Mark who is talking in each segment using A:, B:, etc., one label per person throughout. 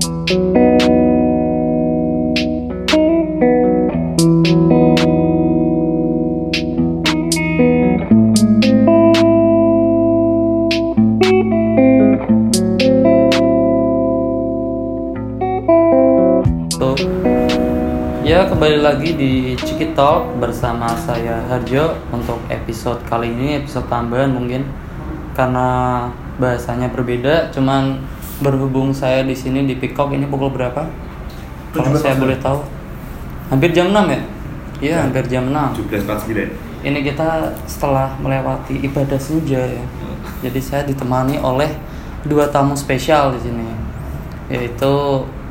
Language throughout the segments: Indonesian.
A: Ya kembali lagi di Ciki Talk bersama saya Harjo untuk episode kali ini episode tambahan mungkin. Karena bahasanya berbeda cuman berhubung saya di sini di Peacock ini pukul berapa? Kalau
B: 17
A: saya boleh tahu. Hampir jam 6 ya? Iya, hampir jam 6.
B: 1749
A: Ini kita setelah melewati ibadah senja ya. Jadi saya ditemani oleh dua tamu spesial di sini. Yaitu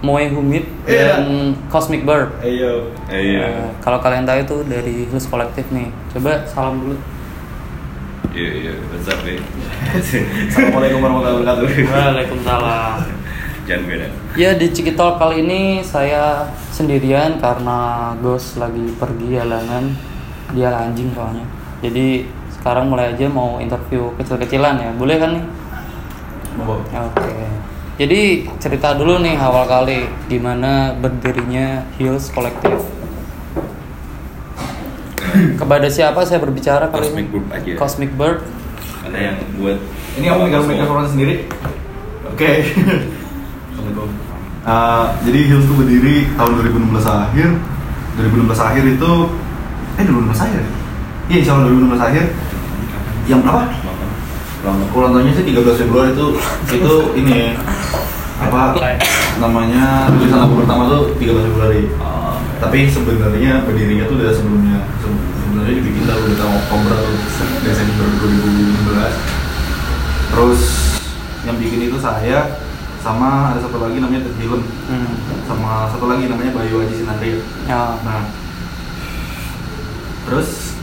A: Moe Humid
B: Iya.
A: dan Cosmic Bird.
B: Ayo Ayo
A: Eh, kalau kalian tahu itu dari Hills Collective nih. Coba salam dulu.
B: Iya iya What's up eh Assalamualaikum warahmatullahi wabarakatuh
A: Waalaikumsalam.
B: Jangan beda
A: Ya di Cikitol kali ini saya sendirian karena Ghost lagi pergi halangan. Dia anjing soalnya. Jadi sekarang mulai aja mau interview kecil-kecilan ya. Boleh kan nih?
B: Mau
A: Oke. Jadi cerita dulu nih awal kali gimana berdirinya Hills Collective. Kepada siapa saya berbicara kali
B: Cosmic
A: ini?
B: Bird aja.
A: Cosmic Bird.
B: Ada yang buat
C: Ini kamu pegang mikrofon sendiri? Oke. Assalamualaikum. Uh, jadi Hills itu berdiri tahun 2016 akhir. 2016 akhir itu eh 2016 akhir. ya? Iya, insya Allah 2016 akhir. Yang berapa? Ulang tahunnya sih 13 Februari itu itu ini apa namanya tulisan lagu pertama tuh 13 Februari. Tapi sebenarnya berdirinya tuh udah sebelumnya. Se- Sebenarnya dibikin tahun Oktober Desember 2016. Terus yang bikin itu saya sama ada satu lagi namanya Ted Hillen
A: Hmm.
C: sama satu lagi namanya Bayu Aji Sinandria.
A: Ya.
C: Nah, terus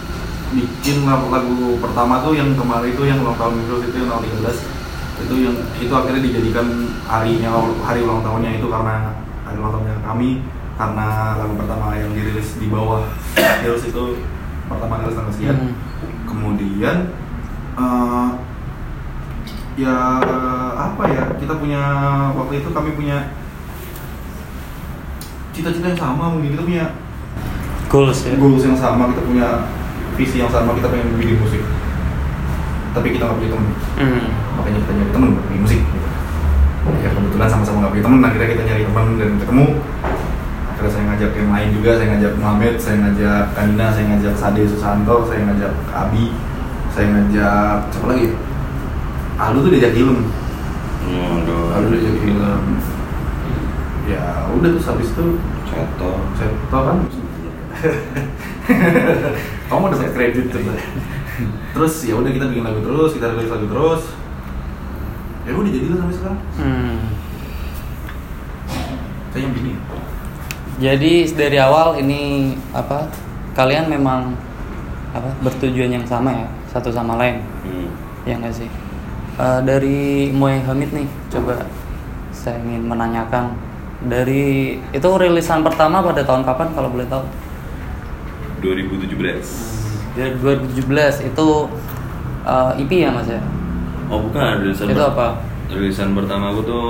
C: bikin lagu, lagu pertama tuh yang kemarin itu yang ulang tahun Windows itu yang tahun 13 itu yang itu akhirnya dijadikan harinya hari ulang tahunnya itu karena hari ulang tahunnya kami karena lagu pertama yang dirilis di bawah Hills itu pertama kali tanggal sekian
A: Hmm.
C: kemudian eh, ya apa ya kita punya waktu itu kami punya cita-cita yang sama mungkin kita punya
A: Goals ya.
C: goals yang sama kita punya visi yang sama kita pengen bikin musik tapi kita nggak punya temen
A: Hmm.
C: makanya kita nyari temen bikin musik gitu. ya kebetulan sama-sama nggak punya temen akhirnya kita nyari temen dan ketemu akhirnya saya ngajak yang lain juga saya ngajak Muhammad saya ngajak Kanina saya ngajak Sade Susanto saya ngajak Abi saya ngajak siapa lagi ya? Alu tuh diajak Ilm Alu diajak Ilm ya udah terus habis itu saya tau kan? Kamu udah dapat kredit tuh. Terus ya udah kita bikin lagu terus kita rilis lagu terus. Ya udah jadi lah sampai sekarang.
A: Hmm.
C: saya yang bikin
A: Jadi dari awal ini apa? Kalian memang apa bertujuan yang sama ya satu sama lain
B: Hmm.
A: ya nggak sih? Eh, dari Moe Hamid nih coba saya ingin menanyakan dari itu rilisan pertama pada tahun kapan kalau boleh tahu?
B: 2017
A: Dari 2017 itu eh, EP ya mas ya?
B: Oh bukan rilisan
A: Itu apa?
B: Rilisan pertama aku tuh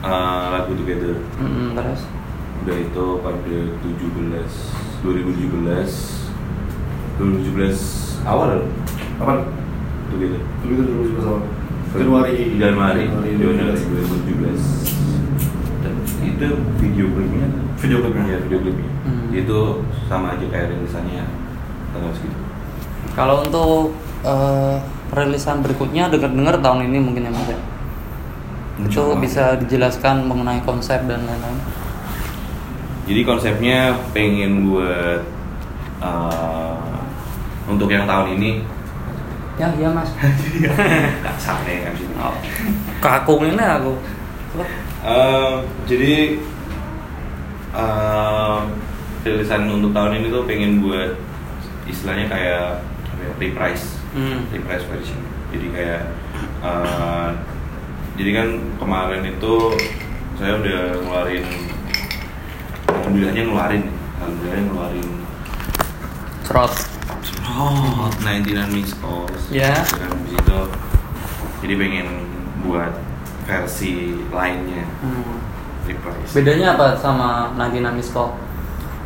B: uh, lagu Together
A: Mm-mm, terus?
B: Udah itu pada 17 2017 2017 awal
C: apa
B: Together
C: itu itu dulu juga sama Januari.
B: Januari. Januari
C: 2017
B: 2017 dan itu video klipnya?
C: Video klipnya.
B: ya video klipnya.
A: Hmm.
B: itu sama aja kayak rilisannya tanggal segitu?
A: Kalau untuk eh, rilisan berikutnya dengar-dengar tahun ini mungkin ya mas ya? Itu bisa dijelaskan mengenai konsep dan lain-lain.
B: Jadi konsepnya pengen buat uh, untuk yang tahun ini
A: Ya iya mas.
B: nggak sampai kan sih
A: Oh, kakung ini aku. Coba.
B: Eh, jadi eh, rilisan untuk tahun ini tuh pengen buat istilahnya kayak apa ya, reprise
A: Hmm.
B: reprise version jadi kayak eh, jadi kan kemarin itu saya udah ngeluarin alhamdulillahnya ngeluarin alhamdulillahnya ngeluarin.
A: Trot.
B: oh 99 miss calls
A: Ya.
B: Habis itu jadi pengen buat versi lainnya.
A: Hmm.
B: reprise
A: Bedanya apa sama Nagina Miss Call?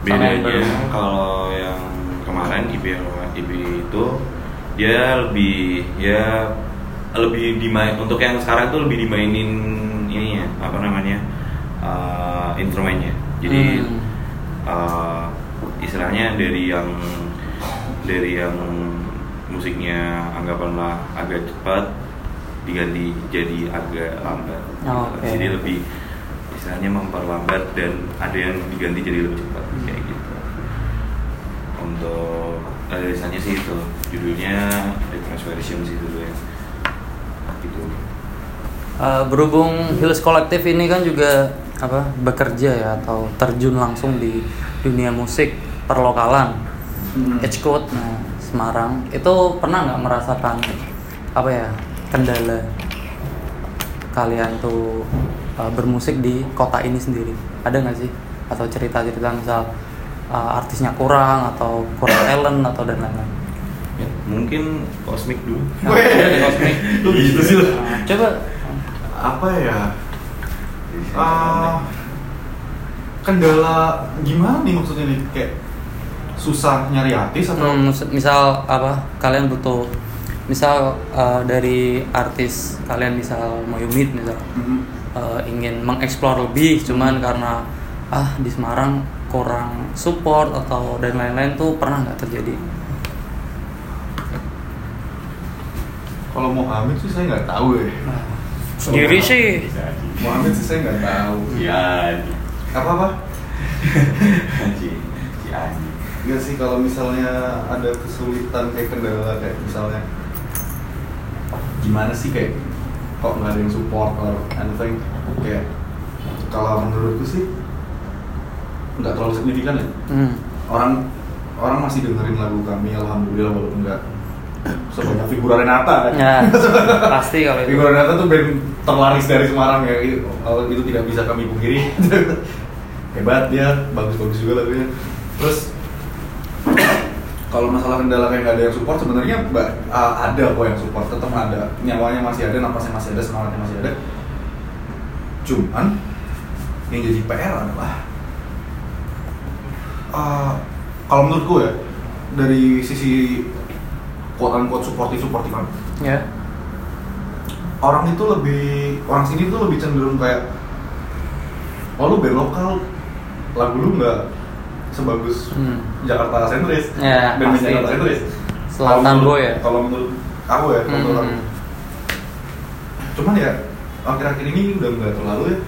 B: Bedanya kalau yang kemarin IP IP itu dia lebih ya lebih dimain untuk yang sekarang tuh lebih dimainin ininya apa namanya uh, instrumennya jadi
A: Hmm.
B: uh, istilahnya dari yang dari yang musiknya anggapanlah agak cepat diganti jadi agak lambat.
A: Oh, oke.
B: jadi lebih istilahnya memperlambat dan ada yang diganti jadi lebih cepat kayak gitu. Untuk rilisannya sih itu judulnya Difference Version sih dulu ya. Gitu.
A: Uh, berhubung Hills Collective ini kan juga apa bekerja ya atau terjun langsung di dunia musik perlokalan.
C: Hmm.
A: Edge Code nah, Semarang. Itu pernah nggak merasakan apa ya kendala kalian tuh uh, bermusik di kota ini sendiri? Ada nggak sih? Atau cerita-cerita misal uh, artisnya kurang atau kurang talent atau dan lain-lain?
B: Ya, mungkin Cosmic dulu.
A: Nah.
C: Lu gitu sih.
A: Nah, coba.
C: Apa ya? Ah, kendala gimana nih maksudnya nih? Kayak susah nyari artis atau?
A: Hmm, mis- misal apa? Kalian butuh misal uh, dari artis kalian misal mau unit misal
C: Mhm.
A: uh, ingin mengeksplor lebih cuman karena ah di Semarang kurang support atau dan lain-lain tuh pernah nggak terjadi?
C: Kalau Mohammed sih saya nggak tahu ya.
A: Sendiri sih
C: Mohammed sih saya nggak tahu.
B: Ya
C: apa apa?
B: Si si Anji
C: Enggak sih kalau misalnya ada kesulitan kayak kendala kayak misalnya gimana sih kayak kok nggak ada yang support or anything? Kayak kalau menurutku sih nggak terlalu signifikan ya.
A: Hmm.
C: orang orang masih dengerin lagu kami alhamdulillah walaupun nggak sebanyak figura Renata kan?
A: Ya pasti kalau itu.
C: Figura Renata tuh band terlaris dari Semarang ya. Itu, itu tidak bisa kami pungkiri. Hebat dia. Bagus-bagus juga lagunya. Terus kalau masalah kendala kayak nggak ada yang support sebenarnya uh, ada kok yang support. Tetap ada. Nyawanya masih ada napasnya masih ada semangatnya masih ada. Cuman yang jadi PR adalah uh, kalau menurutku ya dari sisi quote unquote supportive supportive
A: ya
C: orang itu lebih orang sini tuh lebih cenderung kayak oh lu band lokal lagu lu nggak sebagus
A: Hmm.
C: Jakarta sentris band
A: pasti.
C: Jakarta sentris
A: Selatan boy ya?
C: kalau menurut aku ya kalau aku.
A: Hmm.
C: cuman ya akhir-akhir ini udah nggak terlalu ya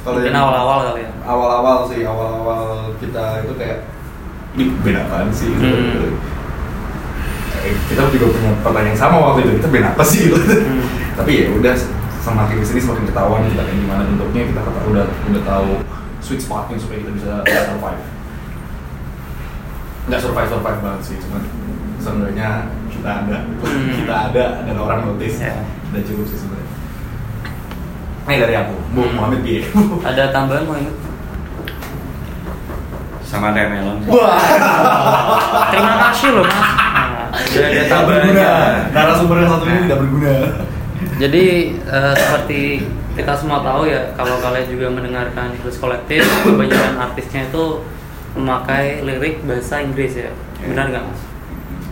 C: kalau
A: mungkin
C: yang
A: awal-awal kali ya
C: awal-awal sih awal-awal kita itu kayak ini apaan sih gitu.
A: Hmm.
C: Eh, kita juga punya pertanyaan yang sama waktu itu kita band apa sih gitu.
A: Hmm.
C: tapi ya udah semakin ke sini semakin ketahuan kita kayak gimana bentuknya kita kata, udah udah tahu sweet spotnya supaya kita bisa survive nggak survive survive banget sih cuman seenggaknya kita ada
A: Hmm.
C: kita ada dan orang notice
A: Ya.
C: udah cukup sih sebenarnya ini dari aku Bu
A: Hmm.
C: Muhammad Biye
A: ada tambahan mau ingat
B: sama kayak Melon
C: wah
A: terima kasih loh mas ada
C: tidak berguna narasumber yang satu ini
A: Nah.
C: tidak berguna
A: Jadi eh, seperti kita semua tahu ya, kalau kalian juga mendengarkan English Collective, kebanyakan artisnya itu memakai lirik bahasa Inggris ya, benar nggak mas?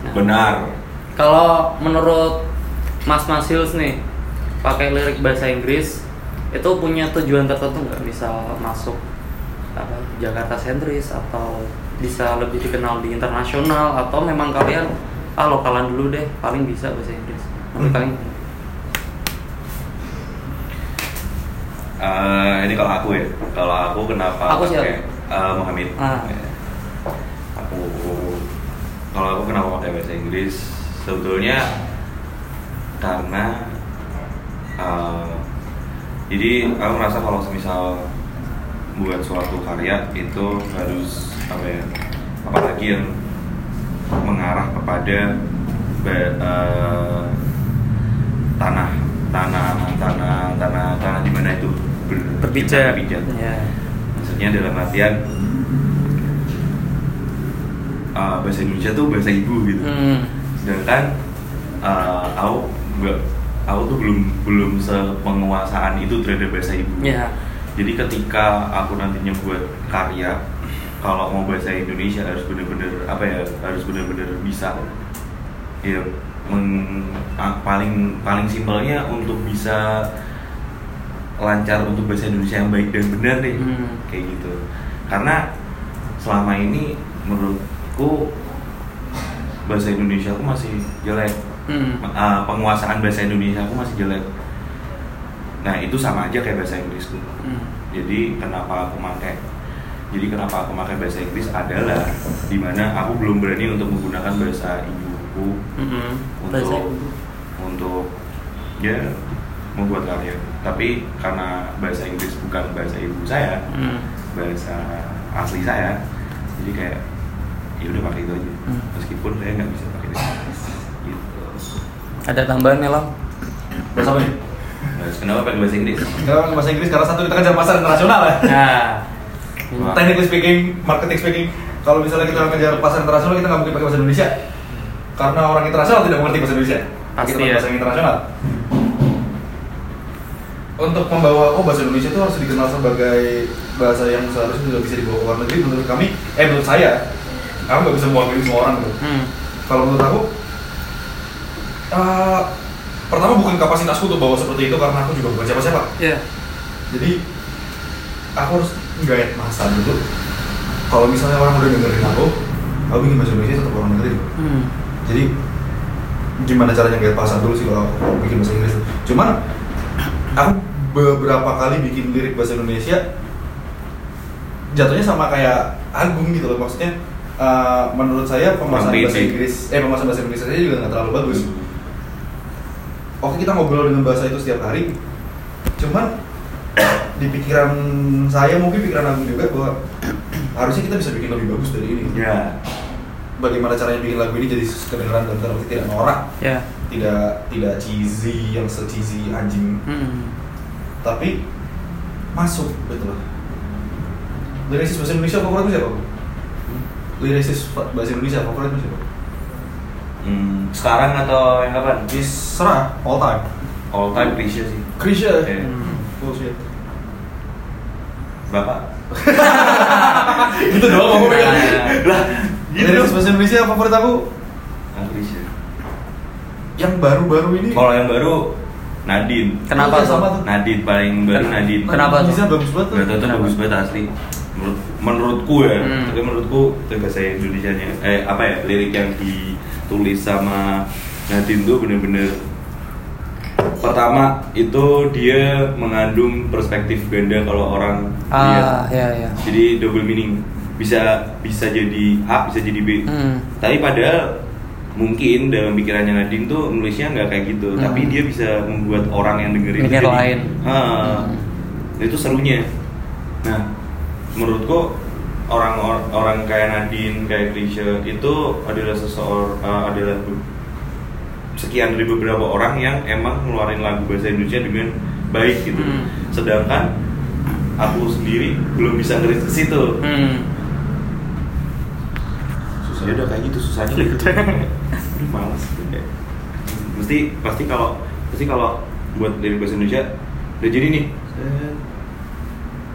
A: Nah,
B: benar
A: Kalau menurut Mas Mas Hills nih, pakai lirik bahasa Inggris itu punya tujuan tertentu nggak? Misal masuk apa, Jakarta sentris atau bisa lebih dikenal di internasional atau memang kalian ah lokalan dulu deh paling bisa bahasa Inggris. Menurut
C: Hmm.
A: kalian?
B: Eh, ini kalau aku ya kalau aku kenapa
A: Aku
B: pakai eh, Muhammad
A: Ah.
B: Ya. aku kalau aku kenapa pakai bahasa Inggris sebetulnya karena eh, jadi aku merasa kalau misal buat suatu karya itu harus apa ya apalagi yang mengarah kepada eh, tanah tanah tanah tanah tanah di mana itu ber-
A: berpijak.
B: berpijak.
A: Ya.
B: maksudnya dalam artian uh, bahasa Indonesia tuh bahasa ibu gitu
A: Hmm.
B: sedangkan uh, aku nggak aku tuh belum belum sepenguasaan itu terhadap bahasa ibu
A: Ya.
B: jadi ketika aku nantinya buat karya kalau mau bahasa Indonesia harus bener-bener apa ya harus bener-bener bisa ya meng- paling paling simpelnya untuk bisa lancar untuk bahasa Indonesia yang baik dan benar nih
A: Hmm.
B: kayak gitu karena selama ini menurutku bahasa Indonesia aku masih jelek
A: Hmm.
B: Uh, penguasaan bahasa Indonesia aku masih jelek nah itu sama aja kayak bahasa Inggrisku
A: Hmm.
B: jadi kenapa aku pakai jadi kenapa aku pakai bahasa Inggris adalah di mana aku belum berani untuk menggunakan bahasa ibuku
A: Hmm.
B: untuk
A: Bahasa ibu.
B: untuk ya membuat karya tapi karena bahasa Inggris bukan bahasa ibu saya
A: Hmm.
B: bahasa asli saya jadi kayak ya udah pakai itu aja
A: Hmm.
B: meskipun saya nggak bisa pakai bahasa Inggris gitu
A: Ada tambahan ya Lam?
C: Bahasa apa nih?
B: Kenapa pakai bahasa Inggris
C: Kenapa pakai bahasa Inggris? Karena satu kita kejar pasar internasional ya.
A: Nah.
B: Wah.
C: Technically speaking, marketing speaking, kalau misalnya kita kejar pasar internasional kita nggak mungkin pakai bahasa Indonesia. Karena orang internasional tidak mengerti bahasa Indonesia.
A: Pasti
C: kita
A: ya.
C: bahasa internasional. Untuk membawa oh bahasa Indonesia itu harus dikenal sebagai bahasa yang seharusnya juga bisa dibawa ke luar negeri. Menurut kami, eh menurut saya, aku nggak bisa mewakili semua orang gitu.
A: Hmm.
C: Kalau menurut aku, eh, pertama bukan kapasitasku untuk bawa seperti itu karena aku juga bukan siapa-siapa.
A: Ya.
C: Jadi aku harus gayet masa dulu. Kalau misalnya orang udah dengerin aku, aku bikin bahasa Indonesia tetap orang dengerin.
A: Hmm.
C: Jadi gimana caranya gayet pasar dulu sih kalau aku bikin bahasa Inggris. Cuman aku beberapa kali bikin lirik bahasa Indonesia jatuhnya sama kayak Agung gitu loh maksudnya eh, menurut saya pemasaran bahasa. Inggris eh pemasaran bahasa Inggris saya juga nggak terlalu bagus oke kita ngobrol dengan bahasa itu setiap hari cuman di pikiran saya mungkin pikiran Agung juga bahwa harusnya kita bisa bikin lebih bagus dari ini.
B: Ya.
C: Bagaimana caranya bikin lagu ini jadi kedengeran dan terlalu tidak norak?
A: Ya.
C: tidak tidak cheesy yang se-cheesy anjing.
A: Hmm.
C: tapi masuk gitu loh lirisis bahasa Indonesia favoritmu siapa? lirisis fa- bahasa Indonesia favoritmu siapa?
B: hmm, sekarang atau yang kapan?
C: Isra all time.
B: All time Krisya sih.
C: Krisya
B: Eh,
A: Hmm.
C: bullshit
B: bapak?
C: Gitu doang kamu pegang
B: lah gitu.
C: Lirisis bahasa Indonesia favorit aku
B: Krisya
C: yang baru-baru ini?
B: Kalau yang baru Nadine.
A: Kenapa
C: Iya, sama
A: tuh?
B: Nadine paling baru
A: Ken-
B: Nadine.
A: Kenapa tuh?
C: bisa bagus banget tuh.
B: Gak tau tuh
A: Kenapa?
B: bagus banget asli. Menurut, menurutku ya.
A: Hmm.
B: tapi menurutku itu bahasa Indonesia nya eh apa ya? Lirik yang ditulis sama Nadine tuh bener-bener pertama itu dia mengandung perspektif ganda kalau orang
A: Ah, ya ya.
B: jadi double meaning bisa bisa jadi A bisa jadi B
A: Hmm.
B: tapi padahal mungkin dalam pikirannya Nadine tuh nulisnya nggak kayak gitu
A: Hmm.
B: tapi dia bisa membuat orang yang dengerin
A: Mikir
B: jadi-
A: lain.
B: Ha,
A: Hmm.
B: itu serunya nah menurutku orang or- orang kayak Nadine kayak Krisya itu adalah seseorang adalah be- sekian dari beberapa orang yang emang ngeluarin lagu bahasa Indonesia dengan baik gitu.
A: Hmm.
B: sedangkan aku sendiri belum bisa ngeris ke situ.
A: Hmm.
B: susah. Ya udah kayak gitu susahnya gitu Aduh, malas mesti pasti kalau pasti kalau buat dari bahasa Indonesia udah jadi nih.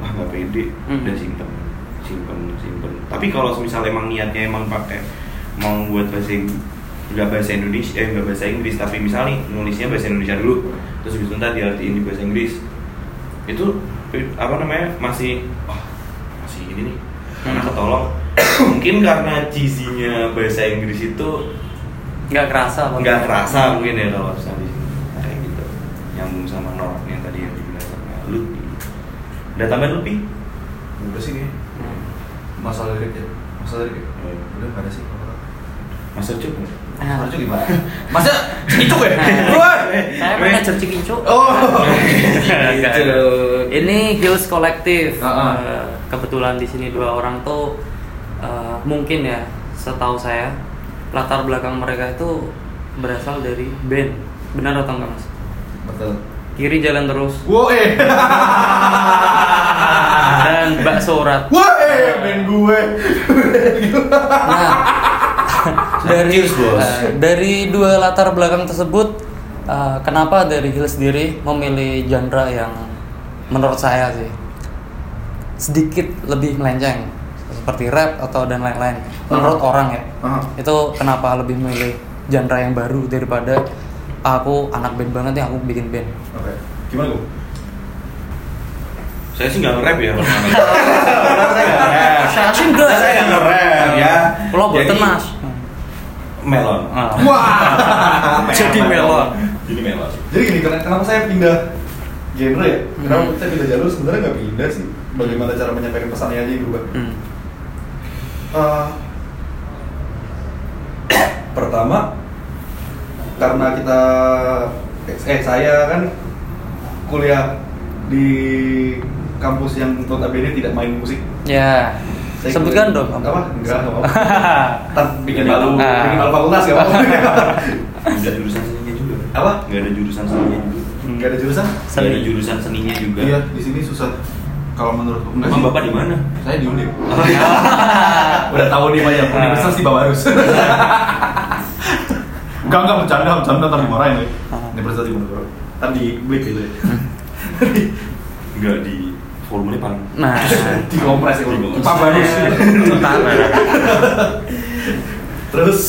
B: Wah nggak pede.
A: Hmm.
B: udah simpen simpen simpen. Tapi kalau misalnya emang niatnya emang pakai mau buat bahasa nggak bahasa Indonesia eh nggak bahasa Inggris tapi misalnya nulisnya bahasa Indonesia dulu terus habis itu ntar diartiin di bahasa Inggris itu apa namanya masih oh, masih ini nih karena
A: Hmm.
B: ketolong mungkin karena cheesy-nya bahasa Inggris itu
A: Nggak kerasa.
B: Nggak kerasa mungkin ya kalau misalnya di sini kayak gitu nyambung sama noraknya tadi yang dibilang sama Lutfi ada tambahan Lutfi
C: udah sih
A: Hmm.
C: masalah lirik ya masalah lirik ya?
B: Oh.
C: udah nggak ada sih
B: Mas Ucup
A: Ah.
C: Harusnya gimana? Masa cicuk ya?
A: Nah, Saya manajer Cikincu.
C: Oh.
A: Enggak. Ini Hills Collective.
C: Ah, ah.
A: Eh, kebetulan di sini dua orang tuh eh, mungkin ya, setahu saya latar belakang mereka itu berasal dari band. Benar atau enggak mas?
C: Betul.
A: Kiri jalan terus
C: Wow, eh.
A: dan bakso urat.
C: Wah, eh, band gue.
A: Nah, dari
B: bos.
A: eh, dari dua latar belakang tersebut, eh, kenapa dari Hills sendiri memilih genre yang menurut saya sih sedikit lebih melenceng seperti rap atau dan lain-lain menurut
C: Ah.
A: orang ya
C: Ah.
A: itu kenapa lebih milih genre yang baru daripada aku anak band banget ya aku bikin band
C: Oke. Gimana gue?
B: Saya sih nggak nge-rap ya.
A: Saya sih enggak.
B: Saya nggak nge-rap ya.
A: Kalau buat mas
B: Melon.
A: Ah.
C: Wah.
A: Jadi melon.
B: Jadi melon.
C: Jadi gini, ken- kenapa saya pindah genre ya? Kenapa
A: Hmm.
C: saya pindah jalur? Sebenarnya nggak pindah sih. Bagaimana cara menyampaikan pesannya aja yang berubah.
A: Hmm.
C: Eh, pertama karena kita eh saya kan kuliah di kampus yang notabene tidak main musik.
A: ya
C: Saya
A: sebutkan dong.
C: Apa? Enggak, enggak. Ntar bikin malu,
A: Ah.
C: bikin malu fakultas enggak apa-apa.
B: Nggak ada jurusan seninya juga.
C: Apa?
B: Nggak ada jurusan seninya juga.
C: Enggak ada jurusan?
B: Nggak ada jurusan seninya juga.
C: Iya, di sini susah. Kalau menurutku enggak
B: Emang
C: sih.
B: bapak di mana?
C: Saya di Undip. Udah tahu nih banyak universitas di Bawarus. Enggak, enggak bercanda, bercanda ntar dimarahin ya.
A: Ah.
C: Universitas di Bojonegoro. Ntar di blik gitu ya.
B: Nggak di volumenya paling.
A: nah
C: di kompres ya. Pak Barus.
A: Bentar.
C: Terus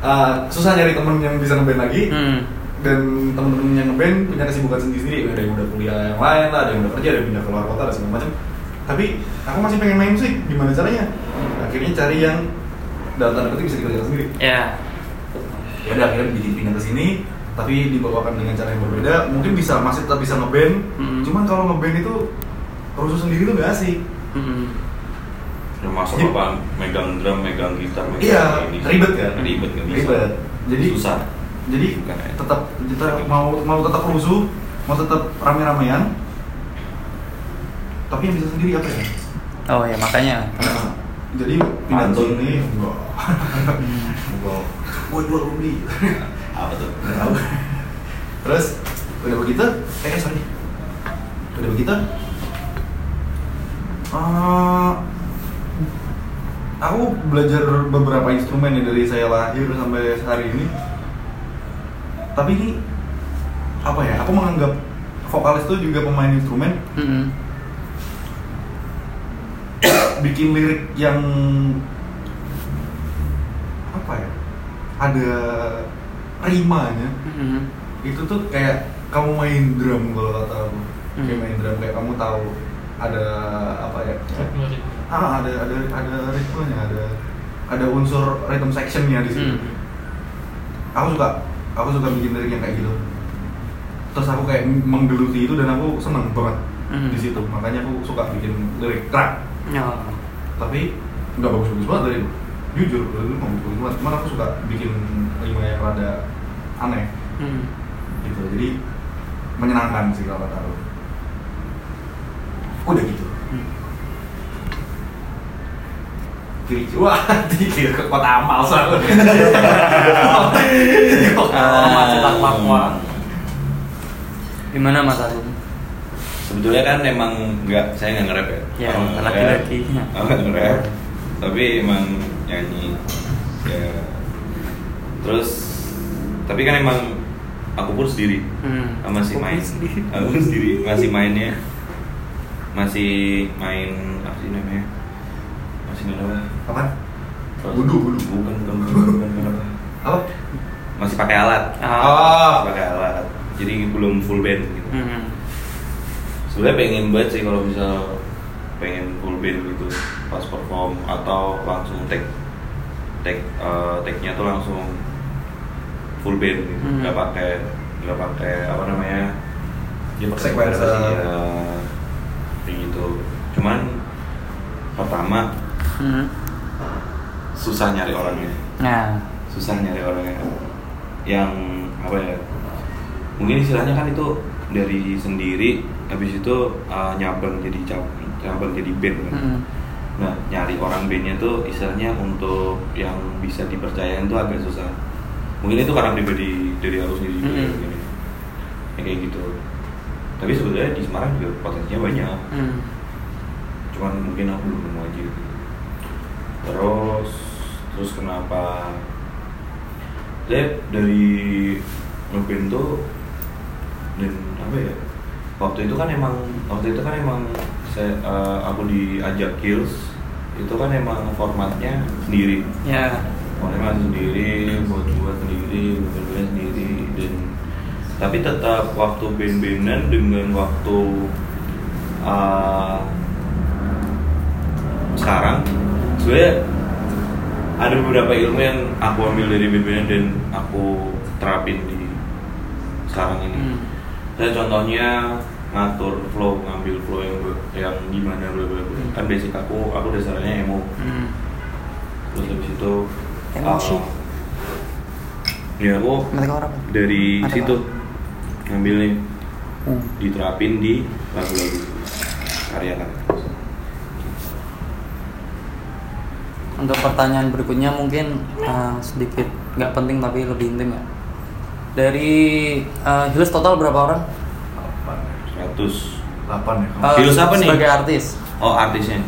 C: uh, susah nyari temen yang bisa ngeband lagi.
A: hmm.
C: Dan temen-temen yang ngeband punya kesibukan sendiri-sendiri. Ada yang udah kuliah yang lain lah, ada yang udah kerja, ada yang pindah keluar kota, dan segala macam. Tapi aku masih pengen main musik. Gimana caranya? Akhirnya cari yang dalam tanda petik bisa dikerjakan sendiri.
A: ya
C: ya udah akhirnya bikin pindah ke sini tapi dibawakan dengan cara yang berbeda mungkin bisa masih tetap bisa ngeband
A: Mm-mm.
C: cuman kalau ngeband itu rusuh sendiri tuh gak asik
A: Hmm.
B: Udah masuk apa? Megang drum, megang gitar, megang
C: iya
B: ini.
C: ribet kan
B: Ribet nggak bisa.
C: ribet jadi
B: susah.
C: jadi
B: Bukan ya.
C: tetap kita mau mau tetap rusuh mau tetap rame-ramean tapi yang bisa sendiri apa ya
A: oh ya makanya
C: jadi pindah sini enggak enggak gue jual beli
B: Apa tuh?
C: Nggak tahu. Terus udah begitu, eh eh, sorry, udah begitu, eh, aku belajar beberapa instrumen ya dari saya lahir sampai hari ini. Tapi ini apa ya? Aku menganggap vokalis itu juga pemain instrumen,
A: Hmm.
C: bikin lirik yang apa ya? Ada rimanya.
A: Hmm.
C: itu tuh kayak kamu main drum kalau kata aku kayak
A: Hmm.
C: main drum kayak kamu tahu ada apa ya? Ah ada ada ada ritmenya ada ada unsur rhythm sectionnya di situ.
A: Hmm.
C: aku suka aku suka bikin lirik yang kayak gitu. Terus aku kayak menggeluti itu dan aku seneng banget
A: Hmm.
C: di situ. Makanya aku suka bikin lirik rap
A: Ya.
C: tapi nggak bagus-bagus banget dari dulu jujur dari nggak bagus-bagus banget. Cuman aku suka bikin rima yang rada aneh.
A: Hmm.
C: gitu. Jadi menyenangkan sih kalau kata aku udah gitu
A: Hmm.
C: kiri wah kiri ke kota amal soalnya
A: cetak makwa. Gimana Mas Arum?
B: Sebetulnya kan emang nggak, saya nggak nge-rap ya.
A: Ya,
B: nge-rap,
A: laki-laki.
B: nggak nge-rap. Tapi emang nyanyi. Ya. Terus, tapi kan emang aku pun sendiri.
A: Hmm.
B: Masih
A: Aku
B: main. Aku pun sendiri masih mainnya. Masih main apa sih namanya? Masih main apa?
C: apa Wudu, wudu.
B: Bukan, bukan, bukan, bukan, bukan apa.
C: apa
B: Masih pakai alat.
A: Ah.
B: Masih pakai alat. Jadi belum full band gitu.
A: Hmm.
B: sebenarnya pengen banget sih kalau bisa pengen full band gitu pas perform atau langsung take take eh, take-nya tuh langsung full band gitu
A: Hmm.
B: nggak pakai nggak pakai apa namanya ya pakai
C: Sequencer.
B: ya gitu cuman pertama
A: Hmm.
B: susah nyari orangnya
A: Nah.
B: susah nyari orangnya yang apa ya mungkin istilahnya kan itu dari sendiri habis itu uh, nyabang jadi cab- nyabang jadi band kan.
A: Hmm.
B: nah nyari orang bandnya tuh istilahnya untuk yang bisa dipercayain tuh agak susah mungkin itu karena pribadi dari aku sendiri juga ya. Ya, kayak gitu tapi sebenarnya di Semarang juga potensinya banyak
A: Hmm.
B: Cuman mungkin aku belum nemu aja gitu. terus terus kenapa saya dari ngeband tuh dan apa ya waktu itu kan emang waktu itu kan emang saya eh, aku diajak kills itu kan emang formatnya sendiri
A: Ya.
B: formatnya sendiri buat buat sendiri buat buat sendiri dan tapi tetap waktu band-bandan dengan waktu eh, sekarang sebenarnya ada beberapa ilmu yang aku ambil dari band-bandan dan aku terapin di sekarang ini
A: Hmm.
B: saya contohnya ngatur flow ngambil flow yang yang gimana bla bla bla
A: Hmm.
B: kan basic aku aku dasarnya emo
A: Hmm.
B: terus habis itu
A: Emosi.
B: uh, ya aku dari
A: Ada
B: situ ngambil nih
A: Hmm.
B: diterapin di lagu-lagu karya kan
A: Untuk pertanyaan berikutnya mungkin uh, sedikit nggak penting tapi lebih intim ya. Dari uh, Hills total berapa orang?
B: 100
C: 8 ya
A: Uh,
B: Hills apa nih?
A: Sebagai artis.
B: oh artisnya.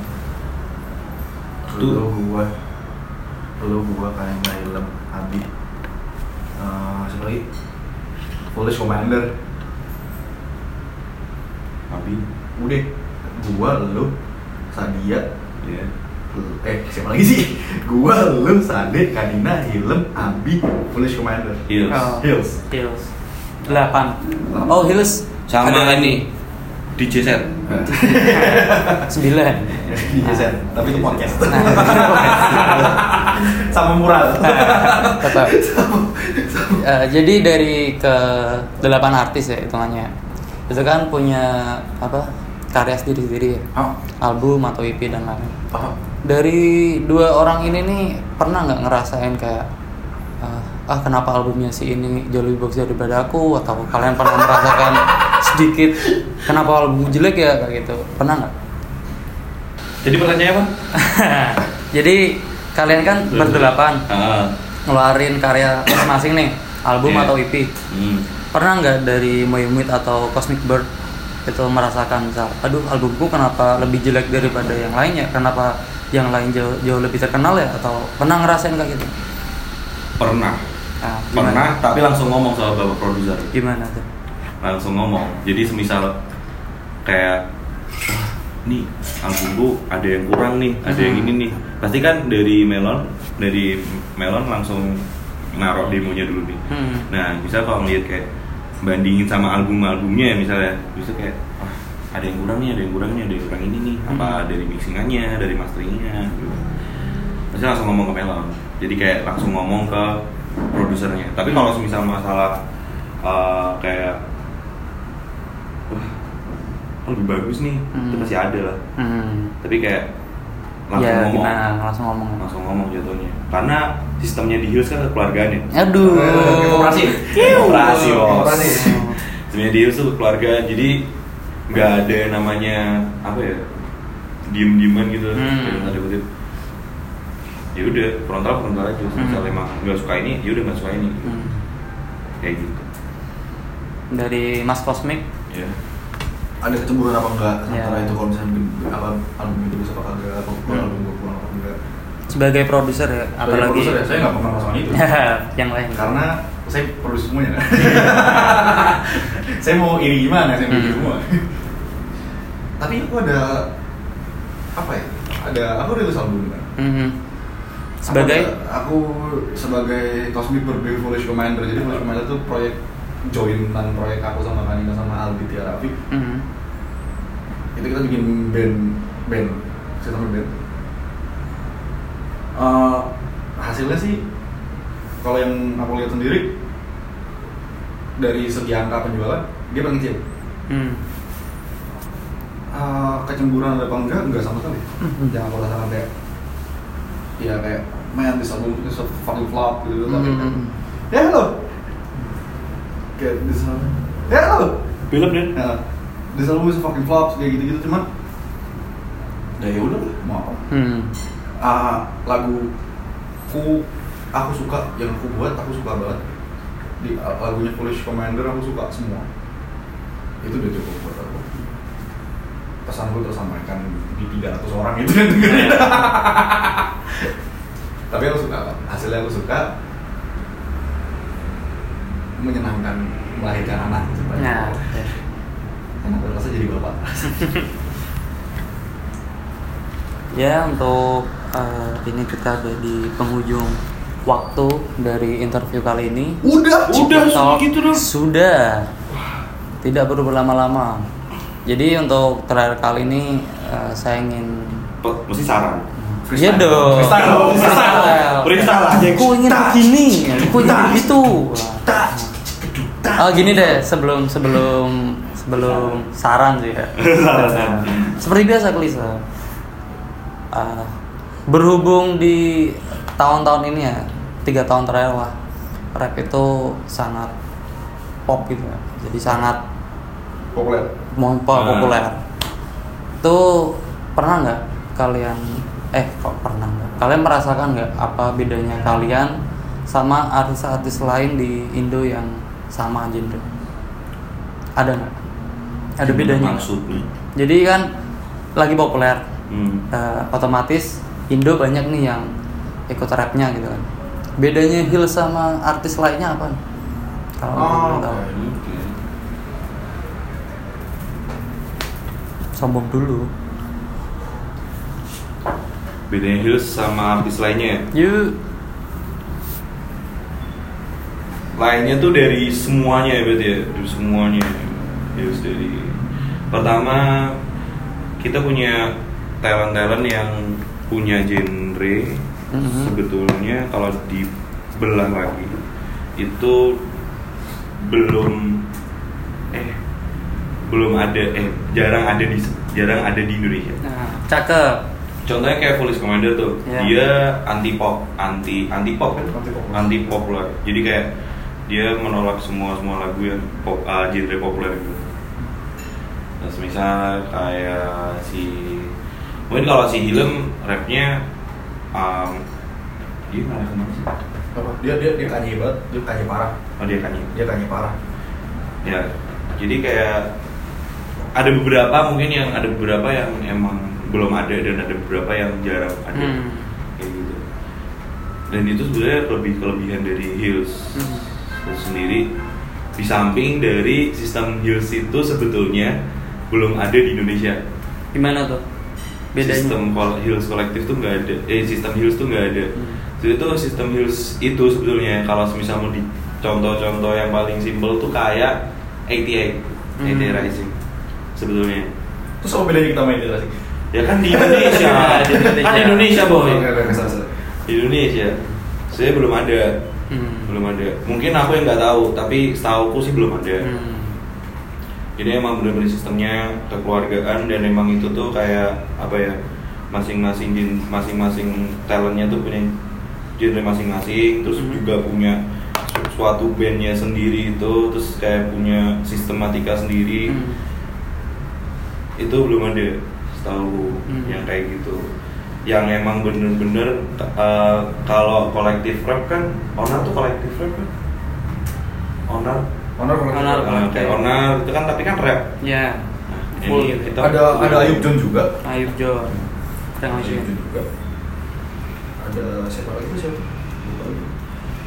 C: Lu gua. Lu gua kayak Mbak Ilham Abi. Eh, siapa lagi? Foolish Commander.
B: Abi.
C: Udah gua lu Sadia.
B: Ya
C: eh siapa lagi sih gua lu Sade Kadina Hilem Abi Foolish Commander
B: Hills
A: Oh.
C: Hills
A: Hills. Delapan. Oh Hills.
B: sama
A: ada
B: ini DJ set
A: Sembilan.
C: Iya, Sen. tapi itu podcast.
A: Nah.
C: Sama mural.
A: Tetap. Eh, jadi dari ke delapan artis ya hitungannya. Itu kan punya apa karya sendiri-sendiri ya.
C: Oh,
A: Album atau EP dan lain-lain.
C: oh.
A: Dari dua orang ini nih pernah nggak ngerasain kayak ah, ah kenapa albumnya si ini jauh lebih bagus daripada aku? Atau kalian pernah merasakan sedikit kenapa album jelek ya? Kayak gitu. Pernah nggak?
B: jadi pertanyaannya apa?
A: Jadi kalian kan berdelapan
B: Ah,
A: ngeluarin karya masing-masing nih album
B: Iya.
A: atau EP
B: hmm.
A: pernah nggak dari Moyumit atau Cosmic Bird itu merasakan misal aduh albumku kenapa lebih jelek daripada yang lainnya? Kenapa yang lain jauh, jauh lebih terkenal ya? Atau pernah ngerasain kayak gitu?
B: Pernah.
A: Nah,
B: pernah tapi langsung ngomong sama bapak produser.
A: Gimana tuh?
B: Langsung ngomong. Jadi semisal kayak nih album gua ada yang kurang nih ada yang
A: Hmm.
B: ini nih. Pasti kan dari melon dari melon langsung naruh demonya dulu nih.
A: Hmm.
B: nah bisa kalau ngeliat kayak bandingin sama album-albumnya ya misalnya bisa kayak ada yang kurang nih ada yang kurang nih ada yang kurang ini nih. Apa
A: Hmm.
B: dari mixingannya dari masteringnya gitu. pasti langsung ngomong ke melon. Jadi kayak langsung ngomong ke produsernya. Tapi kalau misal masalah uh, kayak wah lebih bagus nih? Itu
A: Hmm.
B: pasti ada lah.
A: Hmm.
B: tapi kayak langsung
A: ya
B: ngomong.
A: gimana? Langsung ngomong.
B: Langsung ngomong jatuhnya. Karena sistemnya di Hills kan kekeluargaan ya.
A: Aduh.
C: Eh, koperasi.
B: Koperasi, bos. Sebenarnya di Hills tuh keluarga jadi nggak ada yang namanya apa ya diem dieman gitu
A: Hmm.
B: tanda kutip ya udah frontal frontal aja
A: Hmm.
B: emang nggak suka ini ya udah nggak suka ini
A: Hmm.
B: kayak gitu
A: dari Mas Cosmic
B: ya
C: Ada kecemburuan apa enggak
A: Ya.
C: antara itu kalau misalnya apa album itu bisa apa kagak, apa
A: Hmm.
C: album gue kurang apa enggak.
A: sebagai produser ya
C: Sebagai
A: apalagi
C: produser ya, saya nggak pernah masalah itu.
A: yang lain
C: Karena saya produksi semuanya kan. saya mau iri gimana, saya mau iri
A: Hmm.
C: semua. Tapi aku ada apa ya? Ada aku rilis album kan.
A: Mhm. sebagai
C: Aku, aku sebagai Cosmic Berbeda Foolish Commander. Jadi Foolish Commander itu proyek joinan proyek aku sama Kanina sama Aldi Tiara Rafi.
A: Mhm.
C: Itu kita bikin band band sistem band. Eh, hasilnya sih kalau yang aku lihat sendiri dari segi angka penjualan dia paling kecil.
A: Hmm.
C: Eh, kecemburuan ada apa enggak? Enggak sama sekali.
A: Mhm.
C: Jangan aku rasakan kayak ya kayak man this album is a fucking flop gitu tapi kan
A: Mhm.
C: ya halo kayak this album ya halo
B: film
C: ya this album is a fucking flop kayak gitu gitu cuman ya ya udah lah, mau apa
A: Hmm.
C: Ah, lagu ku aku suka yang aku buat aku suka banget di lagunya Foolish Commander aku suka semua itu udah cukup buat aku pesanku tersampaikan di 300 orang itu yang dengerin tapi aku suka hasilnya aku suka menyenangkan melahirkan anak sebenarnya
A: Nah,
C: enak rasa jadi bapak
A: Ya untuk eh, ini kita ada di penghujung waktu dari interview kali ini.
C: Udah,
B: Udah,
A: Talk
B: gitu dong.
A: Sudah. Tidak perlu berlama-lama. Jadi untuk terakhir kali ini eh, saya ingin
B: Mesti saran.
A: Iya dong.
C: Freestyle, freestyle.
B: Freestyle aja.
A: Aku ingin begini, aku ingin begitu. Oh gini deh, sebelum sebelum sebelum saran sih ya.
B: Saran.
A: Seperti biasa Kelisa. Ah, berhubung di tahun-tahun ini ya, tiga tahun terakhir lah, rap itu sangat pop gitu ya. Jadi sangat
C: Populer.
A: mau
B: Ah.
A: populer. Tuh pernah nggak kalian eh kok pernah nggak? Kalian merasakan nggak apa bedanya kalian sama artis-artis lain di Indo yang sama genre? Ada nggak? Ada bedanya?
B: Maksudnya.
A: Jadi kan lagi populer,
B: Hmm.
A: eh, otomatis Indo banyak nih yang ikut rapnya gitu kan. Bedanya Hill sama artis lainnya apa? Kalau
C: Oh,
A: tahu. Sombong dulu.
B: Bedanya Hills sama artis lainnya.
A: Yuk.
B: Lainnya tuh dari semuanya ya berarti ya, dari semuanya. Hills dari pertama kita punya talent-talent yang punya genre
A: Mhm.
B: sebetulnya kalau dibelah lagi itu belum belum ada eh jarang ada di jarang ada di Indonesia.
A: Nah, cakep.
B: Contohnya kayak Police Commander tuh,
A: Iya.
B: dia anti pop, anti anti pop kan,
C: Anti pop.
B: lah. Jadi kayak dia menolak semua semua lagu yang pop, uh, genre populer gitu. Nah, misal kayak si mungkin kalau si Hilem rapnya um, dia ngarah ke mana sih?
C: Apa? Dia dia dia kanye banget, dia kanye parah.
B: Oh dia Kanye.
C: Dia kanye parah.
B: Ya, jadi kayak ada beberapa mungkin yang ada beberapa yang emang belum ada dan ada beberapa yang jarang ada
A: Hmm.
B: kayak gitu. Dan itu sebenarnya lebih kelebihan dari Hills
A: Hmm.
B: itu sendiri. Di samping dari sistem Hills itu sebetulnya belum ada di Indonesia.
A: Gimana tuh? Bedanya?
B: Sistem Hills kolektif tuh nggak ada. Eh sistem Hills tuh nggak ada.
A: Hmm.
B: Jadi itu sistem Hills itu sebetulnya kalau misal mau di contoh-contoh yang paling simpel tuh kayak 88,
A: Hmm.
B: 88 Rising sebetulnya.
C: Terus apa bedanya kita main di sih?
B: Ya kan di Indonesia,
A: Di Indonesia.
B: kan Indonesia boy. Di Indonesia, saya belum ada,
A: Hmm.
B: belum ada. Mungkin aku yang nggak tahu, tapi setahuku sih belum ada.
A: Hmm.
B: Jadi emang bener-bener sistemnya kekeluargaan dan emang itu tuh kayak apa ya masing-masing jin- masing-masing talentnya tuh punya genre masing-masing terus
A: Hmm.
B: juga punya su- suatu bandnya sendiri itu terus kayak punya sistematika sendiri
A: Hmm.
B: Itu belum ada setahu
A: Hmm.
B: yang kayak gitu yang emang bener-bener uh, kalau kolektif rap kan Onar tuh kolektif rap kan Onar
C: Honor kalau
A: Honor.
C: kita-
B: uh, kayak Onar itu kan tapi kan rap
A: Ya.
B: Nah,
A: Full
B: ini
A: gitu.
B: kita-
C: ada ada Ayub John juga.
A: Ayub John. Keren
C: Ayub. John juga. Ada siapa lagi tuh siapa?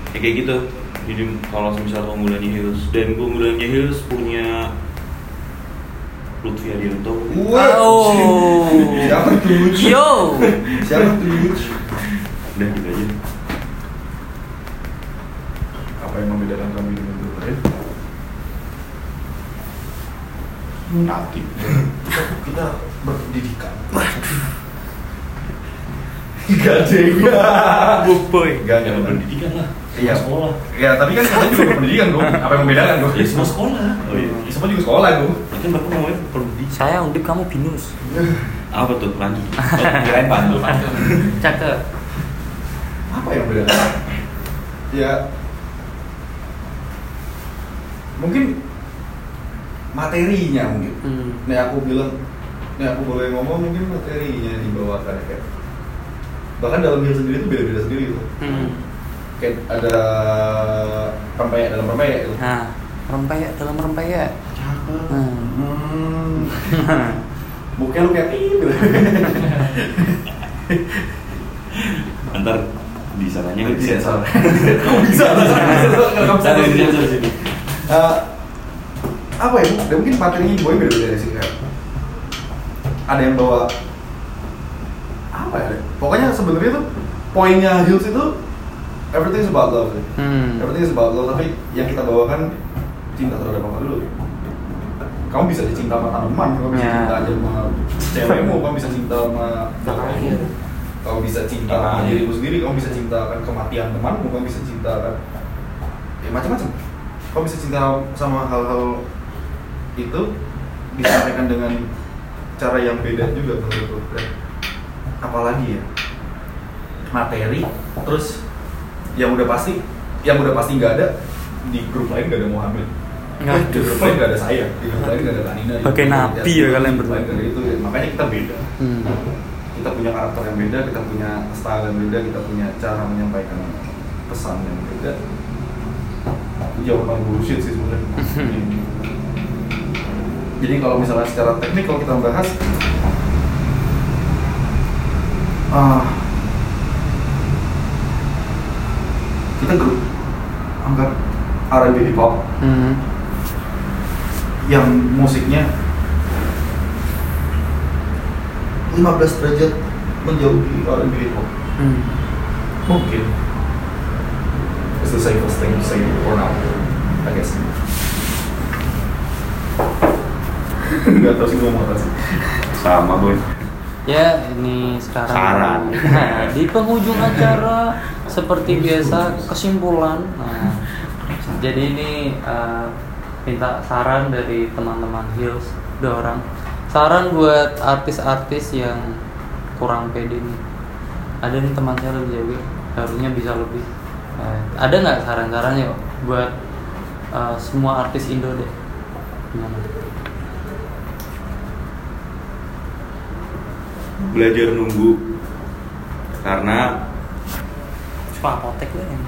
B: Ya kayak gitu jadi kalau misal keunggulannya Hills dan keunggulannya Hills punya Lutfi Adianto
A: Oh.
C: Siapa tuh?
A: Yo.
C: Siapa tuh?
B: udah gitu aja
C: Apa yang membedakan kami dengan grup lain?
B: nanti
C: Kita, berpendidikan. Gak ada
A: Boy.
C: Gak ada
B: pendidikan lah
C: Iya.
B: sekolah
C: Ya tapi kan kita juga berpendidikan bro. Apa yang membedakan bro?
B: ya semua sekolah oh iya
C: Ya, Semua juga sekolah.
B: Ya kan bapak ngomongnya pendidikan
A: Saya undip kamu binus.
B: apa tuh lanjut oh, kirain pantul
A: Cakep.
C: Apa yang membedakan? Ya mungkin materinya mungkin.
A: Hmm.
C: Nih aku bilang, nih aku boleh ngomong mungkin materinya dibawakan ya, kayak bahkan dalam hil sendiri itu beda-beda sendiri tuh.
A: Hmm.
C: Kayak ada rempeyek dalam rempeyek itu.
A: Nah, rempeyek dalam rempeyek.
C: Cakep.
A: Hmm.
C: Hmm. Mukanya lu kayak gitu.
B: ntar di sananya nggak bisa
C: Sensor. Kamu bisa lah. Kamu bisa.
B: Di sensor sini
C: Eh, apa ya? Dan mungkin materinya boy beda-beda sih kayak. Ada yang bawa apa apa ya pokoknya sebenarnya tuh poinnya Hills itu everything is about love
A: Hmm.
C: everything is about love tapi yang kita bawakan cinta terhadap apa dulu kamu bisa cinta sama tanaman kamu bisa
A: Ya.
C: cinta aja sama cewekmu kamu bisa cinta sama bapakmu kamu bisa cinta sama
B: Ya.
C: dirimu sendiri kamu bisa cinta akan kematian temanmu kamu bisa cinta akan ya macam-macam kamu bisa cinta sama hal-hal itu disampaikan dengan cara yang beda juga menurutku apalagi ya materi terus yang udah pasti yang udah pasti nggak ada di grup lain nggak ada mau hamil
A: Nggak
C: di grup lain nggak ada saya di grup lain nggak ada Tanina
A: Pakai napi ya kalian berdua.
C: ada itu makanya kita beda.
A: Hmm.
C: kita punya karakter yang beda kita punya style yang beda kita punya cara menyampaikan pesan yang beda. Itu jawaban bullshit sih sebenarnya. Jadi kalau misalnya secara teknik kalau kita bahas ah kita grup angkat R&B hip hop
A: Hmm.
C: yang musiknya 15 derajat menjauh di R&B hip hop
A: Hmm.
C: mungkin it's the safest thing to say for now I guess nggak tahu sih gue mau apa sih
B: sama boy
A: Ya, ini sekarang
B: Saran.
A: Nah, di penghujung acara seperti biasa kesimpulan. Nah, jadi ini eh, minta saran dari teman-teman Hills dua orang. Saran buat artis-artis yang kurang pede nih. Ada nih teman saya lebih jago, harusnya bisa lebih. Eh, ada nggak saran-sarannya buat eh, semua artis Indo deh? Gimana?
B: belajar nunggu karena
A: Coba apotek lah ya.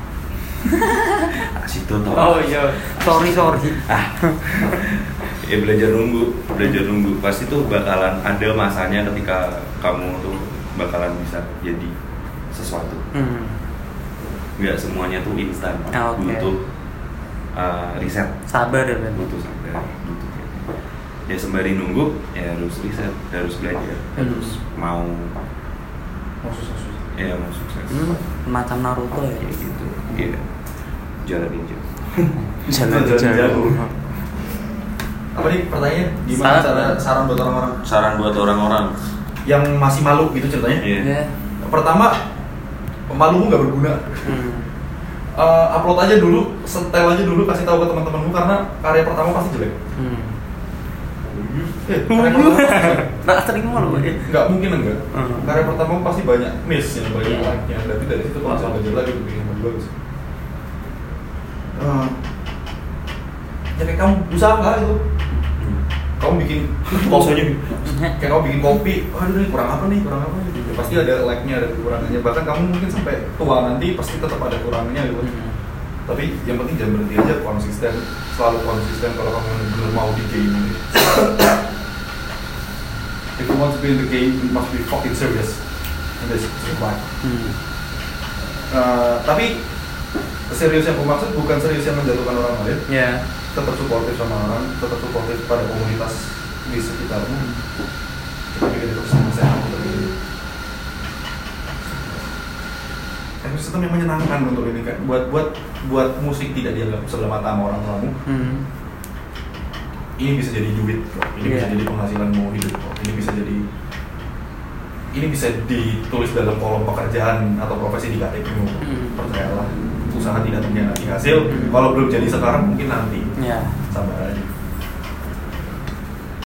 B: situ tau
A: Oh iya, sorry sorry.
B: ya belajar nunggu belajar nunggu. Pasti tuh bakalan ada masanya ketika kamu tuh bakalan bisa jadi sesuatu.
A: Hmm.
B: nggak semuanya tuh instan.
A: Ah, oke.
B: butuh uh, riset.
A: Sabar ya Ben.
B: butuh sabar butuh ya sembari nunggu ya harus riset harus belajar.
A: Hmm.
B: harus. Mau.
C: Mau susah
B: ya mau sukses.
A: Hmm, macam Naruto ya.
B: kayak gitu. Iya jalan ninja
A: Jalan jauh.
C: apa nih pertanyaannya gimana
A: Saran.
C: cara saran buat orang-orang
B: saran buat orang-orang
C: yang masih malu gitu ceritanya
B: Iya.
A: Ya.
C: pertama malumu nggak berguna
A: Hmm.
C: Eh, upload aja dulu setel aja dulu kasih tahu ke teman-temanmu karena karya pertama pasti jelek
A: Hmm.
C: eh, karya pertama
A: sering malu ya.
C: nggak mungkin enggak
A: Hmm.
C: karya pertama pasti banyak miss yang banyak
A: Iya.
C: like nya berarti dari situ kalau misalnya jelek itu bikin lebih bagus Eh, ya kayak kamu usaha gitu kamu bikin pausanya kayak kamu bikin kopi. Aduh ini kurang apa nih? Kurang apa nih? Ya, pasti ada like nya ada kekurangannya. Bahkan kamu mungkin sampai tua nanti pasti tetap ada kurangnya gitu.
A: Hmm.
C: tapi yang penting jangan berhenti aja konsisten. Selalu konsisten kalau kamu benar mau di game ini. If you want to be in the game you must be fucking serious. In this life
A: Hmm.
C: Uh, tapi serius yang aku maksud bukan serius yang menjatuhkan orang lain.
A: Ya.
C: tetap suportif sama orang tetap suportif pada komunitas di sekitarmu. Tapi kita tetap sama sehat ekosistem yang menyenangkan untuk ini kan buat buat buat musik tidak dianggap sebelah mata sama orang tuamu
A: Hmm.
C: ini bisa jadi duit kok ini bisa
A: Iya.
C: jadi penghasilanmu hidup kok ini bisa jadi ini bisa ditulis dalam kolom pekerjaan atau profesi di KTP-mu
A: Hmm.
C: percayalah usaha tidak mengkhianati hasil. Kalau belum jadi sekarang mungkin nanti.
A: Ya.
C: sabar aja